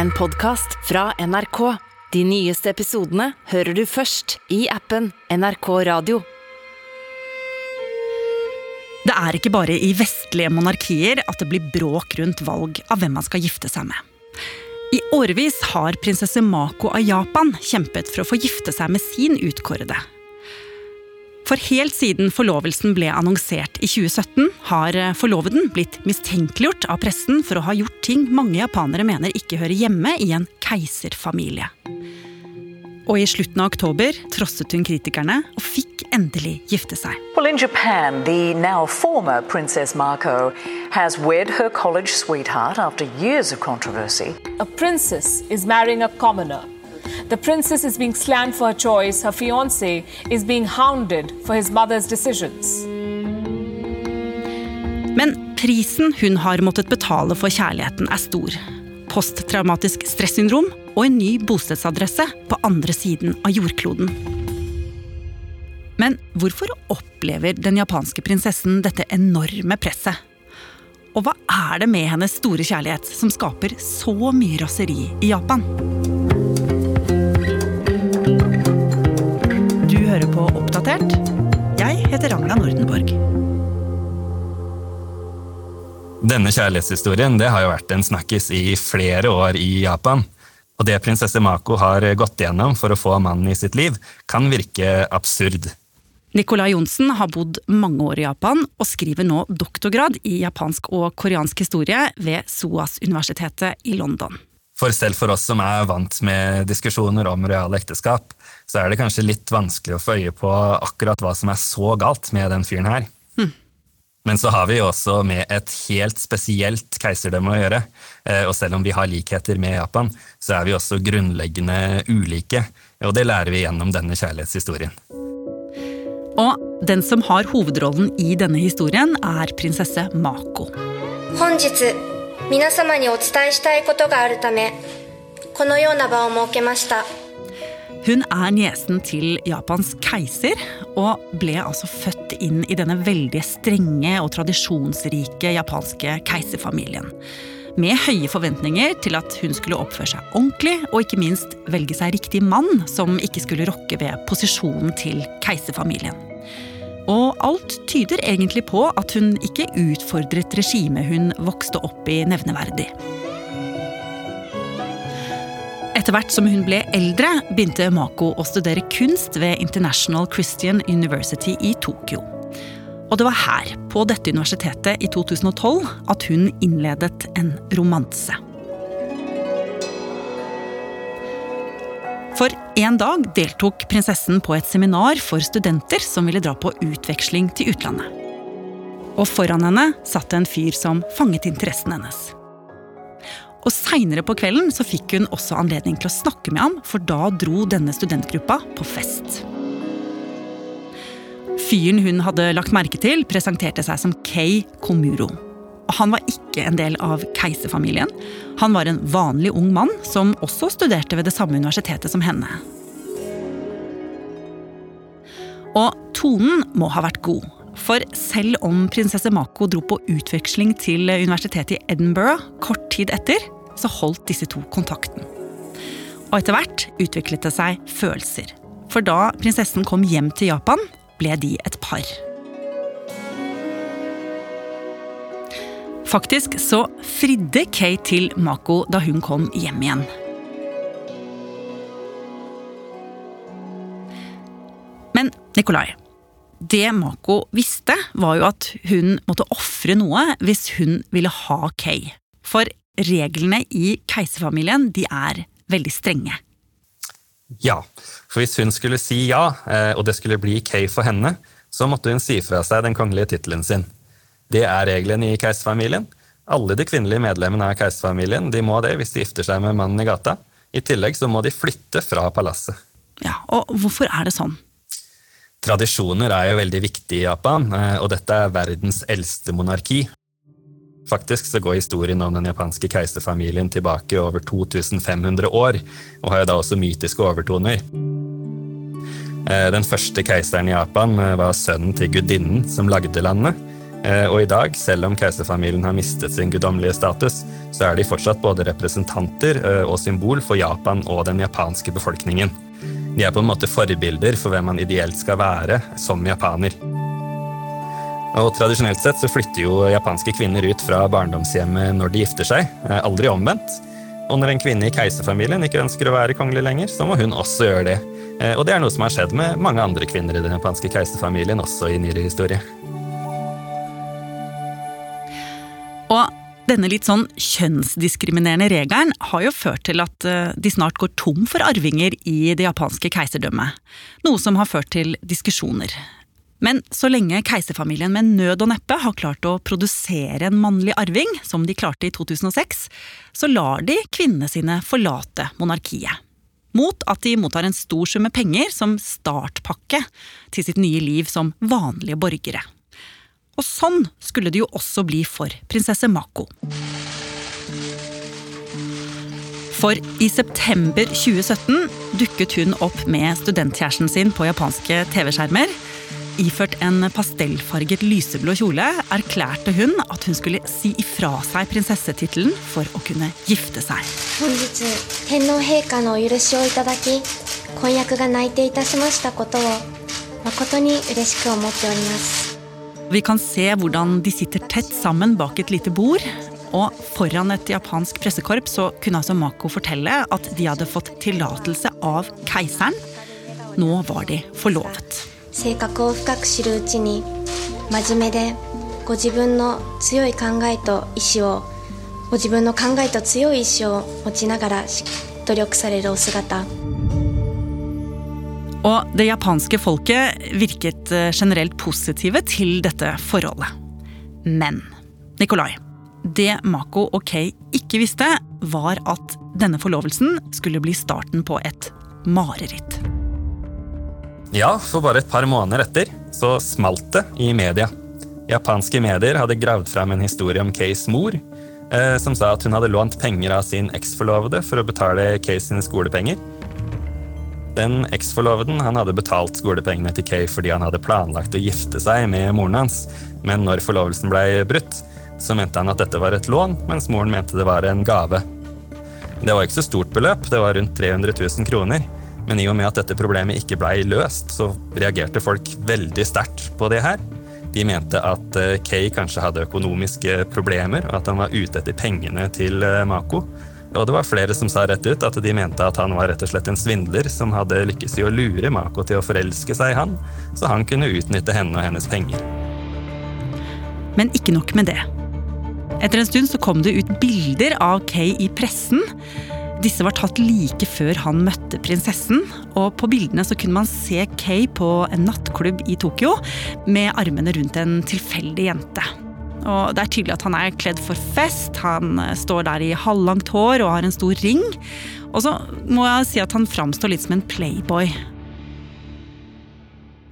en podkast fra NRK. De nyeste episodene hører du først i appen NRK Radio. Det er ikke bare i vestlige monarkier at det blir bråk rundt valg av hvem man skal gifte seg med. I årevis har prinsesse Mako av Japan kjempet for å få gifte seg med sin utkårede. For helt siden forlovelsen ble annonsert i 2017, har forloveden blitt mistenkeliggjort av pressen for å ha gjort ting mange japanere mener ikke hører hjemme i en keiserfamilie. Og i slutten av oktober trosset hun kritikerne og fikk endelig gifte seg. Well, in Japan, the now former Princess Marco has wed her college sweetheart after years of controversy. A princess is marrying a commoner. The princess is being slammed for her choice. Her fiance is being hounded for his mother's decisions. Men prisen hun har måttet betale for kjærligheten, er stor. Posttraumatisk stressyndrom og en ny bostedsadresse på andre siden av jordkloden. Men hvorfor opplever den japanske prinsessen dette enorme presset? Og hva er det med hennes store kjærlighet som skaper så mye raseri i Japan? Oppdatert. Jeg heter Ragna Nordenborg. Denne kjærlighetshistorien det har jo vært en snakkis i flere år i Japan. Og det prinsesse Mako har gått igjennom for å få mannen i sitt liv, kan virke absurd. Nicolai Johnsen har bodd mange år i Japan og skriver nå doktorgrad i japansk og koreansk historie ved SOAS-universitetet i London. For selv for oss som er vant med diskusjoner om reale ekteskap, så er det kanskje litt vanskelig å få øye på akkurat hva som er så galt med den fyren her. Hm. Men så har vi jo også med et helt spesielt keiserdømme å gjøre. Eh, Og selv om vi har likheter med Japan, så er vi også grunnleggende ulike. Og det lærer vi gjennom denne kjærlighetshistorien. Og den som har hovedrollen i denne historien, er prinsesse Mako. 本日皆様にお伝えしたいことがあるためこのような場を設けました Hun er niesen til Japans keiser, og ble altså født inn i denne veldig strenge og tradisjonsrike japanske keiserfamilien. Med høye forventninger til at hun skulle oppføre seg ordentlig, og ikke minst velge seg riktig mann som ikke skulle rokke ved posisjonen til keiserfamilien. Og alt tyder egentlig på at hun ikke utfordret regimet hun vokste opp i nevneverdig. Etter hvert som hun ble eldre, begynte Mako å studere kunst ved International Christian University i Tokyo. Og det var her, på dette universitetet i 2012, at hun innledet en romanse. For en dag deltok prinsessen på et seminar for studenter som ville dra på utveksling til utlandet. Og foran henne satt en fyr som fanget interessen hennes. Og Seinere på kvelden så fikk hun også anledning til å snakke med ham, for da dro denne studentgruppa på fest. Fyren hun hadde lagt merke til, presenterte seg som Kay Komuro. Han var ikke en del av keiserfamilien. Han var en vanlig ung mann som også studerte ved det samme universitetet som henne. Og tonen må ha vært god. For selv om prinsesse Mako dro på utveksling til universitetet i Edinburgh kort tid etter, så holdt disse to kontakten. Og etter hvert utviklet det seg følelser. For da prinsessen kom hjem til Japan, ble de et par. Faktisk så fridde Kay til Mako da hun kom hjem igjen. Men Nikolai, det Mako visste, var jo at hun måtte ofre noe hvis hun ville ha Kay. For reglene i keiserfamilien de er veldig strenge. Ja, for hvis hun skulle si ja, eh, og det skulle bli Kay for henne, så måtte hun si fra seg den kongelige tittelen sin. Det er reglene i keiserfamilien. Alle de kvinnelige medlemmene av keiserfamilien de må det hvis de gifter seg med mannen i gata. I tillegg så må de flytte fra palasset. Ja, Og hvorfor er det sånn? Tradisjoner er jo veldig viktig i Japan, eh, og dette er verdens eldste monarki. Faktisk så går historien om den japanske keiserfamilien tilbake over 2500 år, og har jo da også mytiske overtoner. Eh, Den første keiseren i Japan eh, var sønnen til gudinnen som lagde landet. Eh, og i dag, selv om keiserfamilien har mistet sin guddommelige status, så er de fortsatt både representanter eh, og symbol for Japan og den japanske befolkningen. De er på en måte forbilder for hvem man ideelt skal være som japaner. Og Tradisjonelt sett så flytter jo japanske kvinner ut fra barndomshjemmet når de gifter seg, eh, aldri omvendt. Og når en kvinne i keiserfamilien ikke ønsker å være kongelig lenger, så må hun også gjøre det. Og det er noe som har skjedd med mange andre kvinner i den japanske keiserfamilien, også i nyere historie. Denne litt sånn kjønnsdiskriminerende regelen har jo ført til at eh, de snart går tom for arvinger i det japanske keiserdømmet. Noe som har ført til diskusjoner. Men så lenge keiserfamilien med nød og neppe har klart å produsere en mannlig arving, som de klarte i 2006, så lar de kvinnene sine forlate monarkiet. Mot at de mottar en stor sum med penger som startpakke til sitt nye liv som vanlige borgere. Og sånn skulle det jo også bli for prinsesse Mako. For i september 2017 dukket hun opp med studentkjæresten sin på japanske TV-skjermer. Iført en pastellfarget lyseblå kjole erklærte hun at hun skulle si ifra seg prinsessetittelen for å kunne gifte seg. 本 Vi kan se hvordan de sitter tett sammen bak et lite bord. Og foran et japansk pressekorps så kunne altså Mako fortelle at de hadde fått tillatelse av keiseren. Nå var de forlovet. 性格を深く知るうちに真面目でご自分の強い考えと意志をご自分の考えと強い意志を持ちながらし努力されるお姿 og det japanske folket virket eh, generelt positive til dette forholdet. Men Nikolai, det Mako og Kei ikke visste, var at denne forlovelsen skulle bli starten på et mareritt. Ja, for bare et par måneder etter så smalt det i media. Japanske medier hadde gravd fram en historie om Keis mor, eh, som sa at hun hadde lånt penger av sin eksforlovede for å betale Keis sine skolepenger. Den eksforloveden han hadde betalt skolepengene til Kay fordi han hadde planlagt å gifte seg med moren hans, men når forlovelsen ble brutt, så mente han at dette var et lån, mens moren mente det var en gave. Det var ikke så stort beløp, det var rundt 300 000 kroner, men i og med at dette problemet ikke blei løst, så reagerte folk veldig sterkt på det her. De mente at eh, Kay kanskje hadde økonomiske problemer, og at han var ute etter pengene til eh, Mako. Og det var flere som sa rett ut at de mente at han var rett og slett en svindler som hadde lykkes i å lure Mako til å forelske seg i han, så han kunne utnytte henne og hennes penger. Men ikke nok med det. Etter en stund så kom det ut bilder av Kay i pressen. Disse var tatt like før han møtte prinsessen, og på bildene så kunne man se Kay på en nattklubb i Tokyo med armene rundt en tilfeldig jente. Og Det er tydelig at han er kledd for fest, han eh, står der i halvlangt hår og har en stor ring. Og så må jeg si at han framstår litt som en playboy.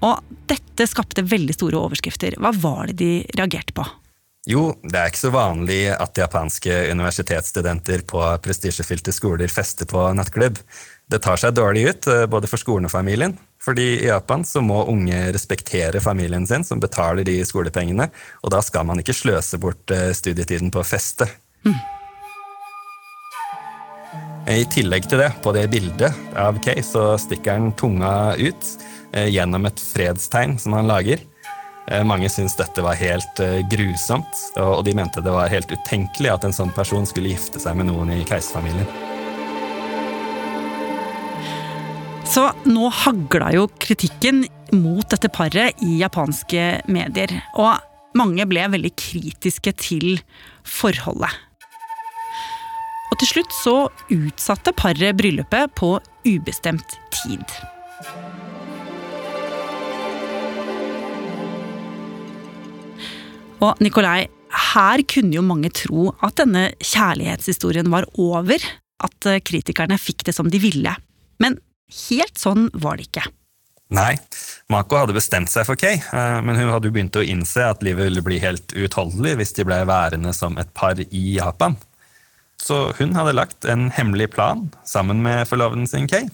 Og dette skapte veldig store overskrifter. Hva var det de reagerte på? Jo, det er ikke så vanlig at japanske universitetsstudenter på prestisjefylte skoler fester på nattklubb. Det tar seg dårlig ut, eh, både for skolen og familien. Fordi i Japan så må unge respektere familien sin, som betaler de skolepengene. Og da skal man ikke sløse bort eh, studietiden på å feste. Mm. I tillegg til det, på det bildet av Kay, så stikker han tunga ut eh, gjennom et fredstegn som han lager. Eh, mange syntes dette var helt grusomt, og de mente det var helt utenkelig at en sånn person skulle gifte seg med noen i keiserfamilien. Så nå hagla jo kritikken mot dette paret i japanske medier. Og mange ble veldig kritiske til forholdet. Og til slutt så utsatte paret bryllupet på ubestemt tid. Og Nikolai, her kunne jo mange tro at denne kjærlighetshistorien var over. At kritikerne fikk det som de ville. Men Helt sånn var det ikke. Nei, Mako hadde bestemt seg for Kay, eh, men hun hadde jo begynt å innse at livet ville bli helt uutholdelig hvis de ble værende som et par i Japan. Så hun hadde lagt en hemmelig plan sammen med forloveden sin Kay.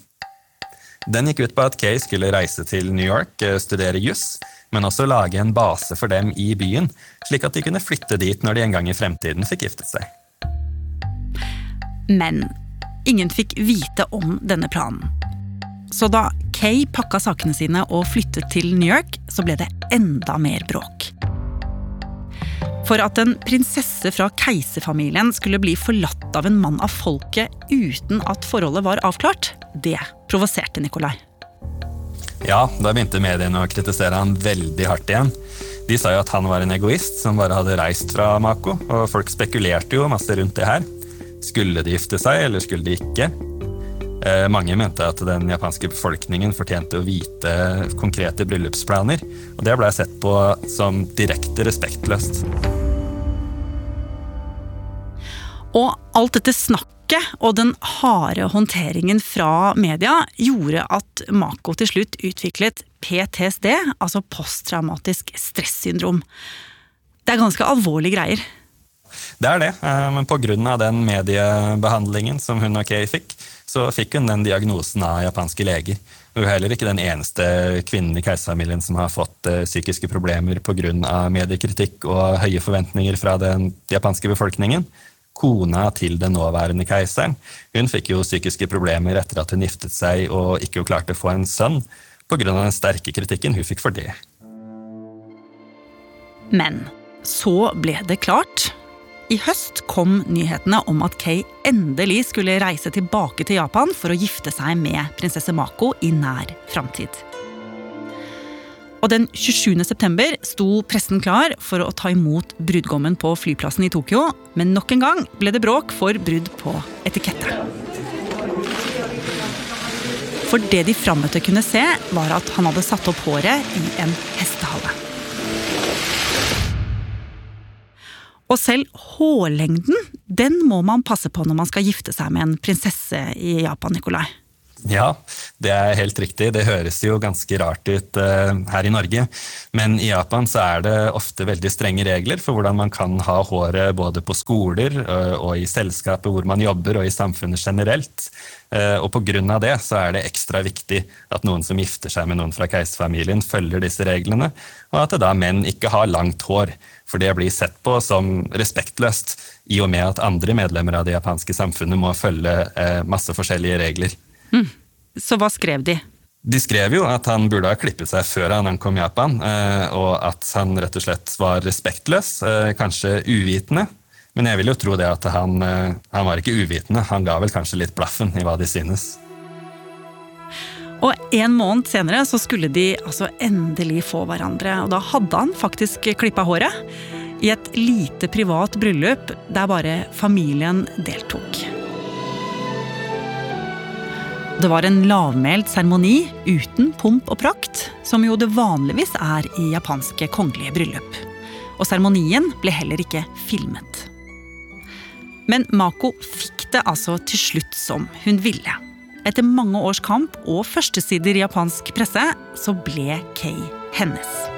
Den gikk ut på at Kay skulle reise til New York, eh, studere juss, men også lage en base for dem i byen, slik at de kunne flytte dit når de en gang i fremtiden fikk giftet seg. Men ingen fikk vite om denne planen. Så da Kay pakka sakene sine og flyttet til New York, så ble det enda mer bråk. For at en prinsesse fra keiserfamilien skulle bli forlatt av en mann av folket uten at forholdet var avklart, det provoserte Nikolai. Ja, da begynte mediene å kritisere han veldig hardt igjen. De sa jo at han var en egoist som bare hadde reist fra Mako, og folk spekulerte jo masse rundt det her. Skulle de gifte seg, eller skulle de ikke? Eh, mange mente at den japanske befolkningen fortjente å vite konkrete bryllupsplaner, og det ble sett på som direkte respektløst. Og alt dette snakket og den harde håndteringen fra media gjorde at Mako til slutt utviklet PTSD, altså posttraumatisk stressyndrom. Det er ganske alvorlige greier. Det er det, eh, men pga. den mediebehandlingen som hun og Kay fikk, så fikk hun den diagnosen av japanske leger. Hun er heller ikke den eneste kvinnen i keiserfamilien som har fått eh, psykiske problemer pga. mediekritikk og høye forventninger fra den japanske befolkningen kona til den nåværende keiseren. Hun fikk jo psykiske problemer etter at hun giftet seg og ikke klarte å få en sønn, pga. den sterke kritikken hun fikk for det. Men så ble det klart. I høst kom nyhetene om at Kay endelig skulle reise tilbake til Japan for å gifte seg med prinsesse Mako i nær framtid. Og den 27. september sto pressen klar for å ta imot brudgommen på flyplassen i Tokyo, men nok en gang ble det bråk for brudd på etikette. For det de frammøtte kunne se, var at han hadde satt opp håret i en hestehale. Og selv hårlengden den må man passe på når man skal gifte seg med en prinsesse i Japan. Nikolai. Ja, det er helt riktig. Det høres jo ganske rart ut uh, her i Norge. Men i Japan så er det ofte veldig strenge regler for hvordan man kan ha håret både på skoler uh, og i selskapet hvor man jobber og i samfunnet generelt. Uh, og pga. det så er det ekstra viktig at noen som gifter seg med noen fra keiserfamilien, følger disse reglene, og at da menn ikke har langt hår. For det blir sett på som respektløst, i og med at andre medlemmer av det japanske samfunnet må følge masse forskjellige regler. Mm. Så hva skrev de? De skrev jo at han burde ha klippet seg før han ankom Japan, eh, og at han rett og slett var respektløs, eh, kanskje uvitende. Men jeg vil jo tro det at han, eh, han var ikke uvitende, han ga vel kanskje litt blaffen i hva de synes. Og En måned senere så skulle de altså endelig få hverandre, og da hadde han faktisk klippa håret. I et lite privat bryllup der bare familien deltok. Det var en lavmælt seremoni uten pomp og prakt, som jo det vanligvis er i japanske kongelige bryllup. Og seremonien ble heller ikke filmet. Men Mako fikk det altså til slutt som hun ville. Etter mange års kamp og førstesider i japansk presse, så ble Kay hennes.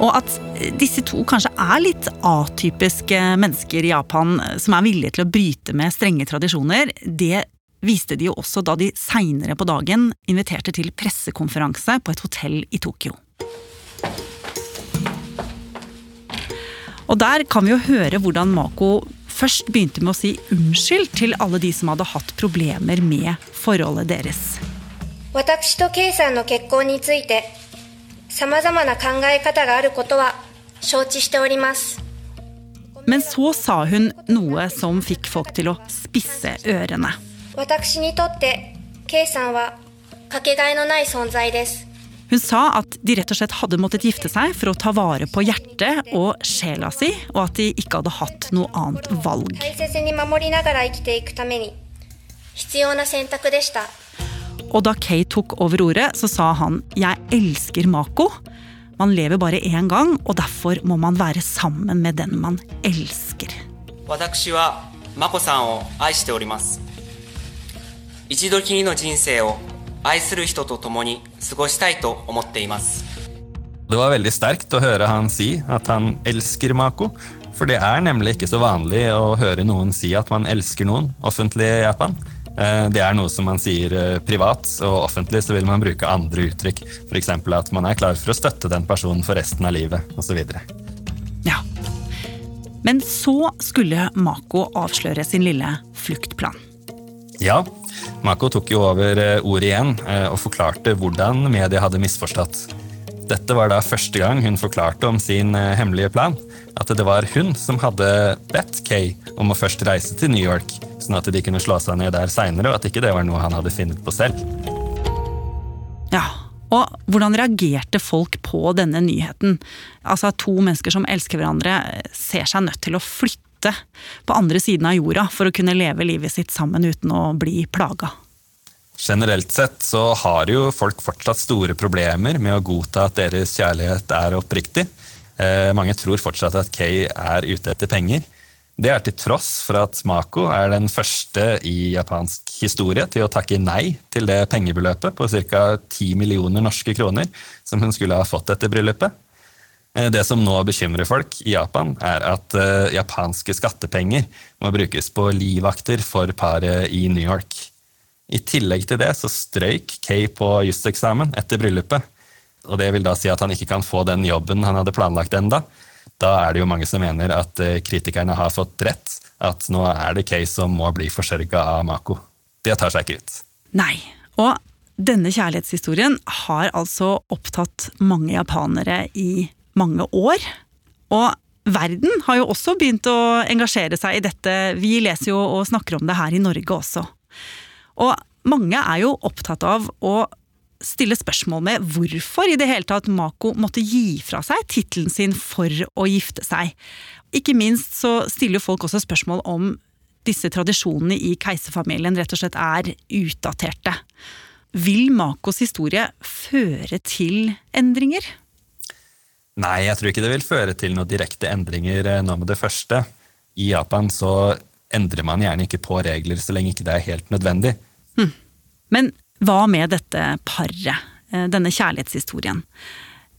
Og at disse to kanskje er litt atypiske mennesker i Japan som er villige til å bryte med strenge tradisjoner, det viste de jo også da de seinere på dagen inviterte til pressekonferanse på et hotell i Tokyo. Og der kan vi jo høre hvordan Mako først begynte med å si unnskyld til alle de som hadde hatt problemer med forholdet deres. 私と K さんの結婚について 様々な考え方があることは承知しております。Men så sa hun noe som fikk folk til å spisse ørene. Hun sa at de rett og slett hadde måttet gifte seg for å ta vare på hjertet og sjela si, og at de ikke hadde hatt noe annet valg. Og da Kay tok over ordet, så sa han 'jeg elsker Mako'. Man lever bare én gang, og derfor må man være sammen med den man elsker. Det var veldig sterkt å høre han si at han elsker Mako. For det er nemlig ikke så vanlig å høre noen si at man elsker noen offentlig i Japan. Eh, det er noe som man sier eh, privat, og offentlig så vil man bruke andre uttrykk. F.eks. at man er klar for å støtte den personen for resten av livet, osv. Ja. Men så skulle Mako avsløre sin lille fluktplan. Ja, Mako tok jo over eh, ordet igjen og forklarte hvordan media hadde misforstått. Dette var da første gang hun forklarte om sin hemmelige plan. At det var hun som hadde bedt Kay om å først reise til New York sånn at de kunne slå seg ned der seinere, og at ikke det var noe han hadde funnet på selv. Ja, og hvordan reagerte folk på denne nyheten? Altså at to mennesker som elsker hverandre, ser seg nødt til å flytte på andre siden av jorda for å kunne leve livet sitt sammen uten å bli plaga. Generelt sett så har jo folk fortsatt store problemer med å godta at deres kjærlighet er oppriktig. Eh, mange tror fortsatt at Kay er ute etter penger. Det er til tross for at Mako er den første i japansk historie til å takke nei til det pengebeløpet på ca. 10 millioner norske kroner som hun skulle ha fått etter bryllupet. Eh, det som nå bekymrer folk i Japan, er at uh, japanske skattepenger må brukes på livvakter for paret i New York. I tillegg til det så strøyk Kay på juseksamen etter bryllupet. Og det vil da si at han ikke kan få den jobben han hadde planlagt enda, da er det jo mange som mener at eh, kritikerne har fått rett. At nå er det Kay som må bli forsørga av Mako. Det tar seg ikke ut. Nei. Og denne kjærlighetshistorien har altså opptatt mange japanere i mange år. Og verden har jo også begynt å engasjere seg i dette. Vi leser jo og snakker om det her i Norge også. Og mange er jo opptatt av å stille spørsmål med hvorfor i det hele tatt Mako måtte gi fra seg tittelen sin for å gifte seg. Ikke minst så stiller folk også spørsmål om disse tradisjonene i keiserfamilien rett og slett er utdaterte. Vil Makos historie føre til endringer? Nei, jeg tror ikke det vil føre til noen direkte endringer eh, nå med det første. I Japan så endrer man gjerne ikke på regler så lenge ikke det er helt nødvendig. Hm. Men hva med dette paret, eh, denne kjærlighetshistorien?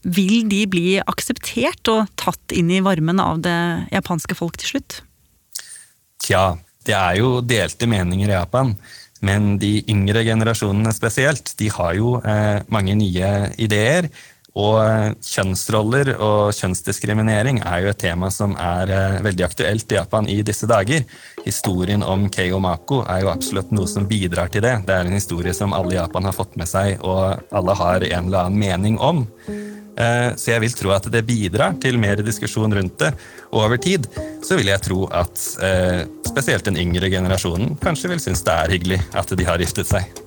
Vil de bli akseptert og tatt inn i varmen av det japanske folk til slutt? Tja, det er jo delte meninger i Japan. Men de yngre generasjonene spesielt, de har jo eh, mange nye ideer. Og eh, kjønnsroller og kjønnsdiskriminering er jo et tema som er eh, veldig aktuelt i Japan i disse dager. Historien om Keigo Mako er jo absolutt noe som bidrar til det. Det er en historie som alle i Japan har fått med seg, og alle har en eller annen mening om. Eh, så jeg vil tro at det bidrar til mer diskusjon rundt det. Og over tid så vil jeg tro at spesielt den yngre generasjonen kanskje vil synes det er hyggelig at de har giftet seg.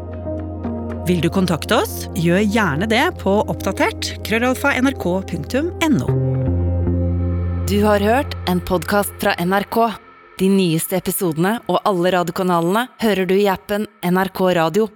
Vil du kontakte oss, gjør gjerne det på oppdatert krøllalfa nrk.no. Du har hørt en podkast fra NRK. De nyeste episodene og alle radiokanalene hører du i appen NRK Radio.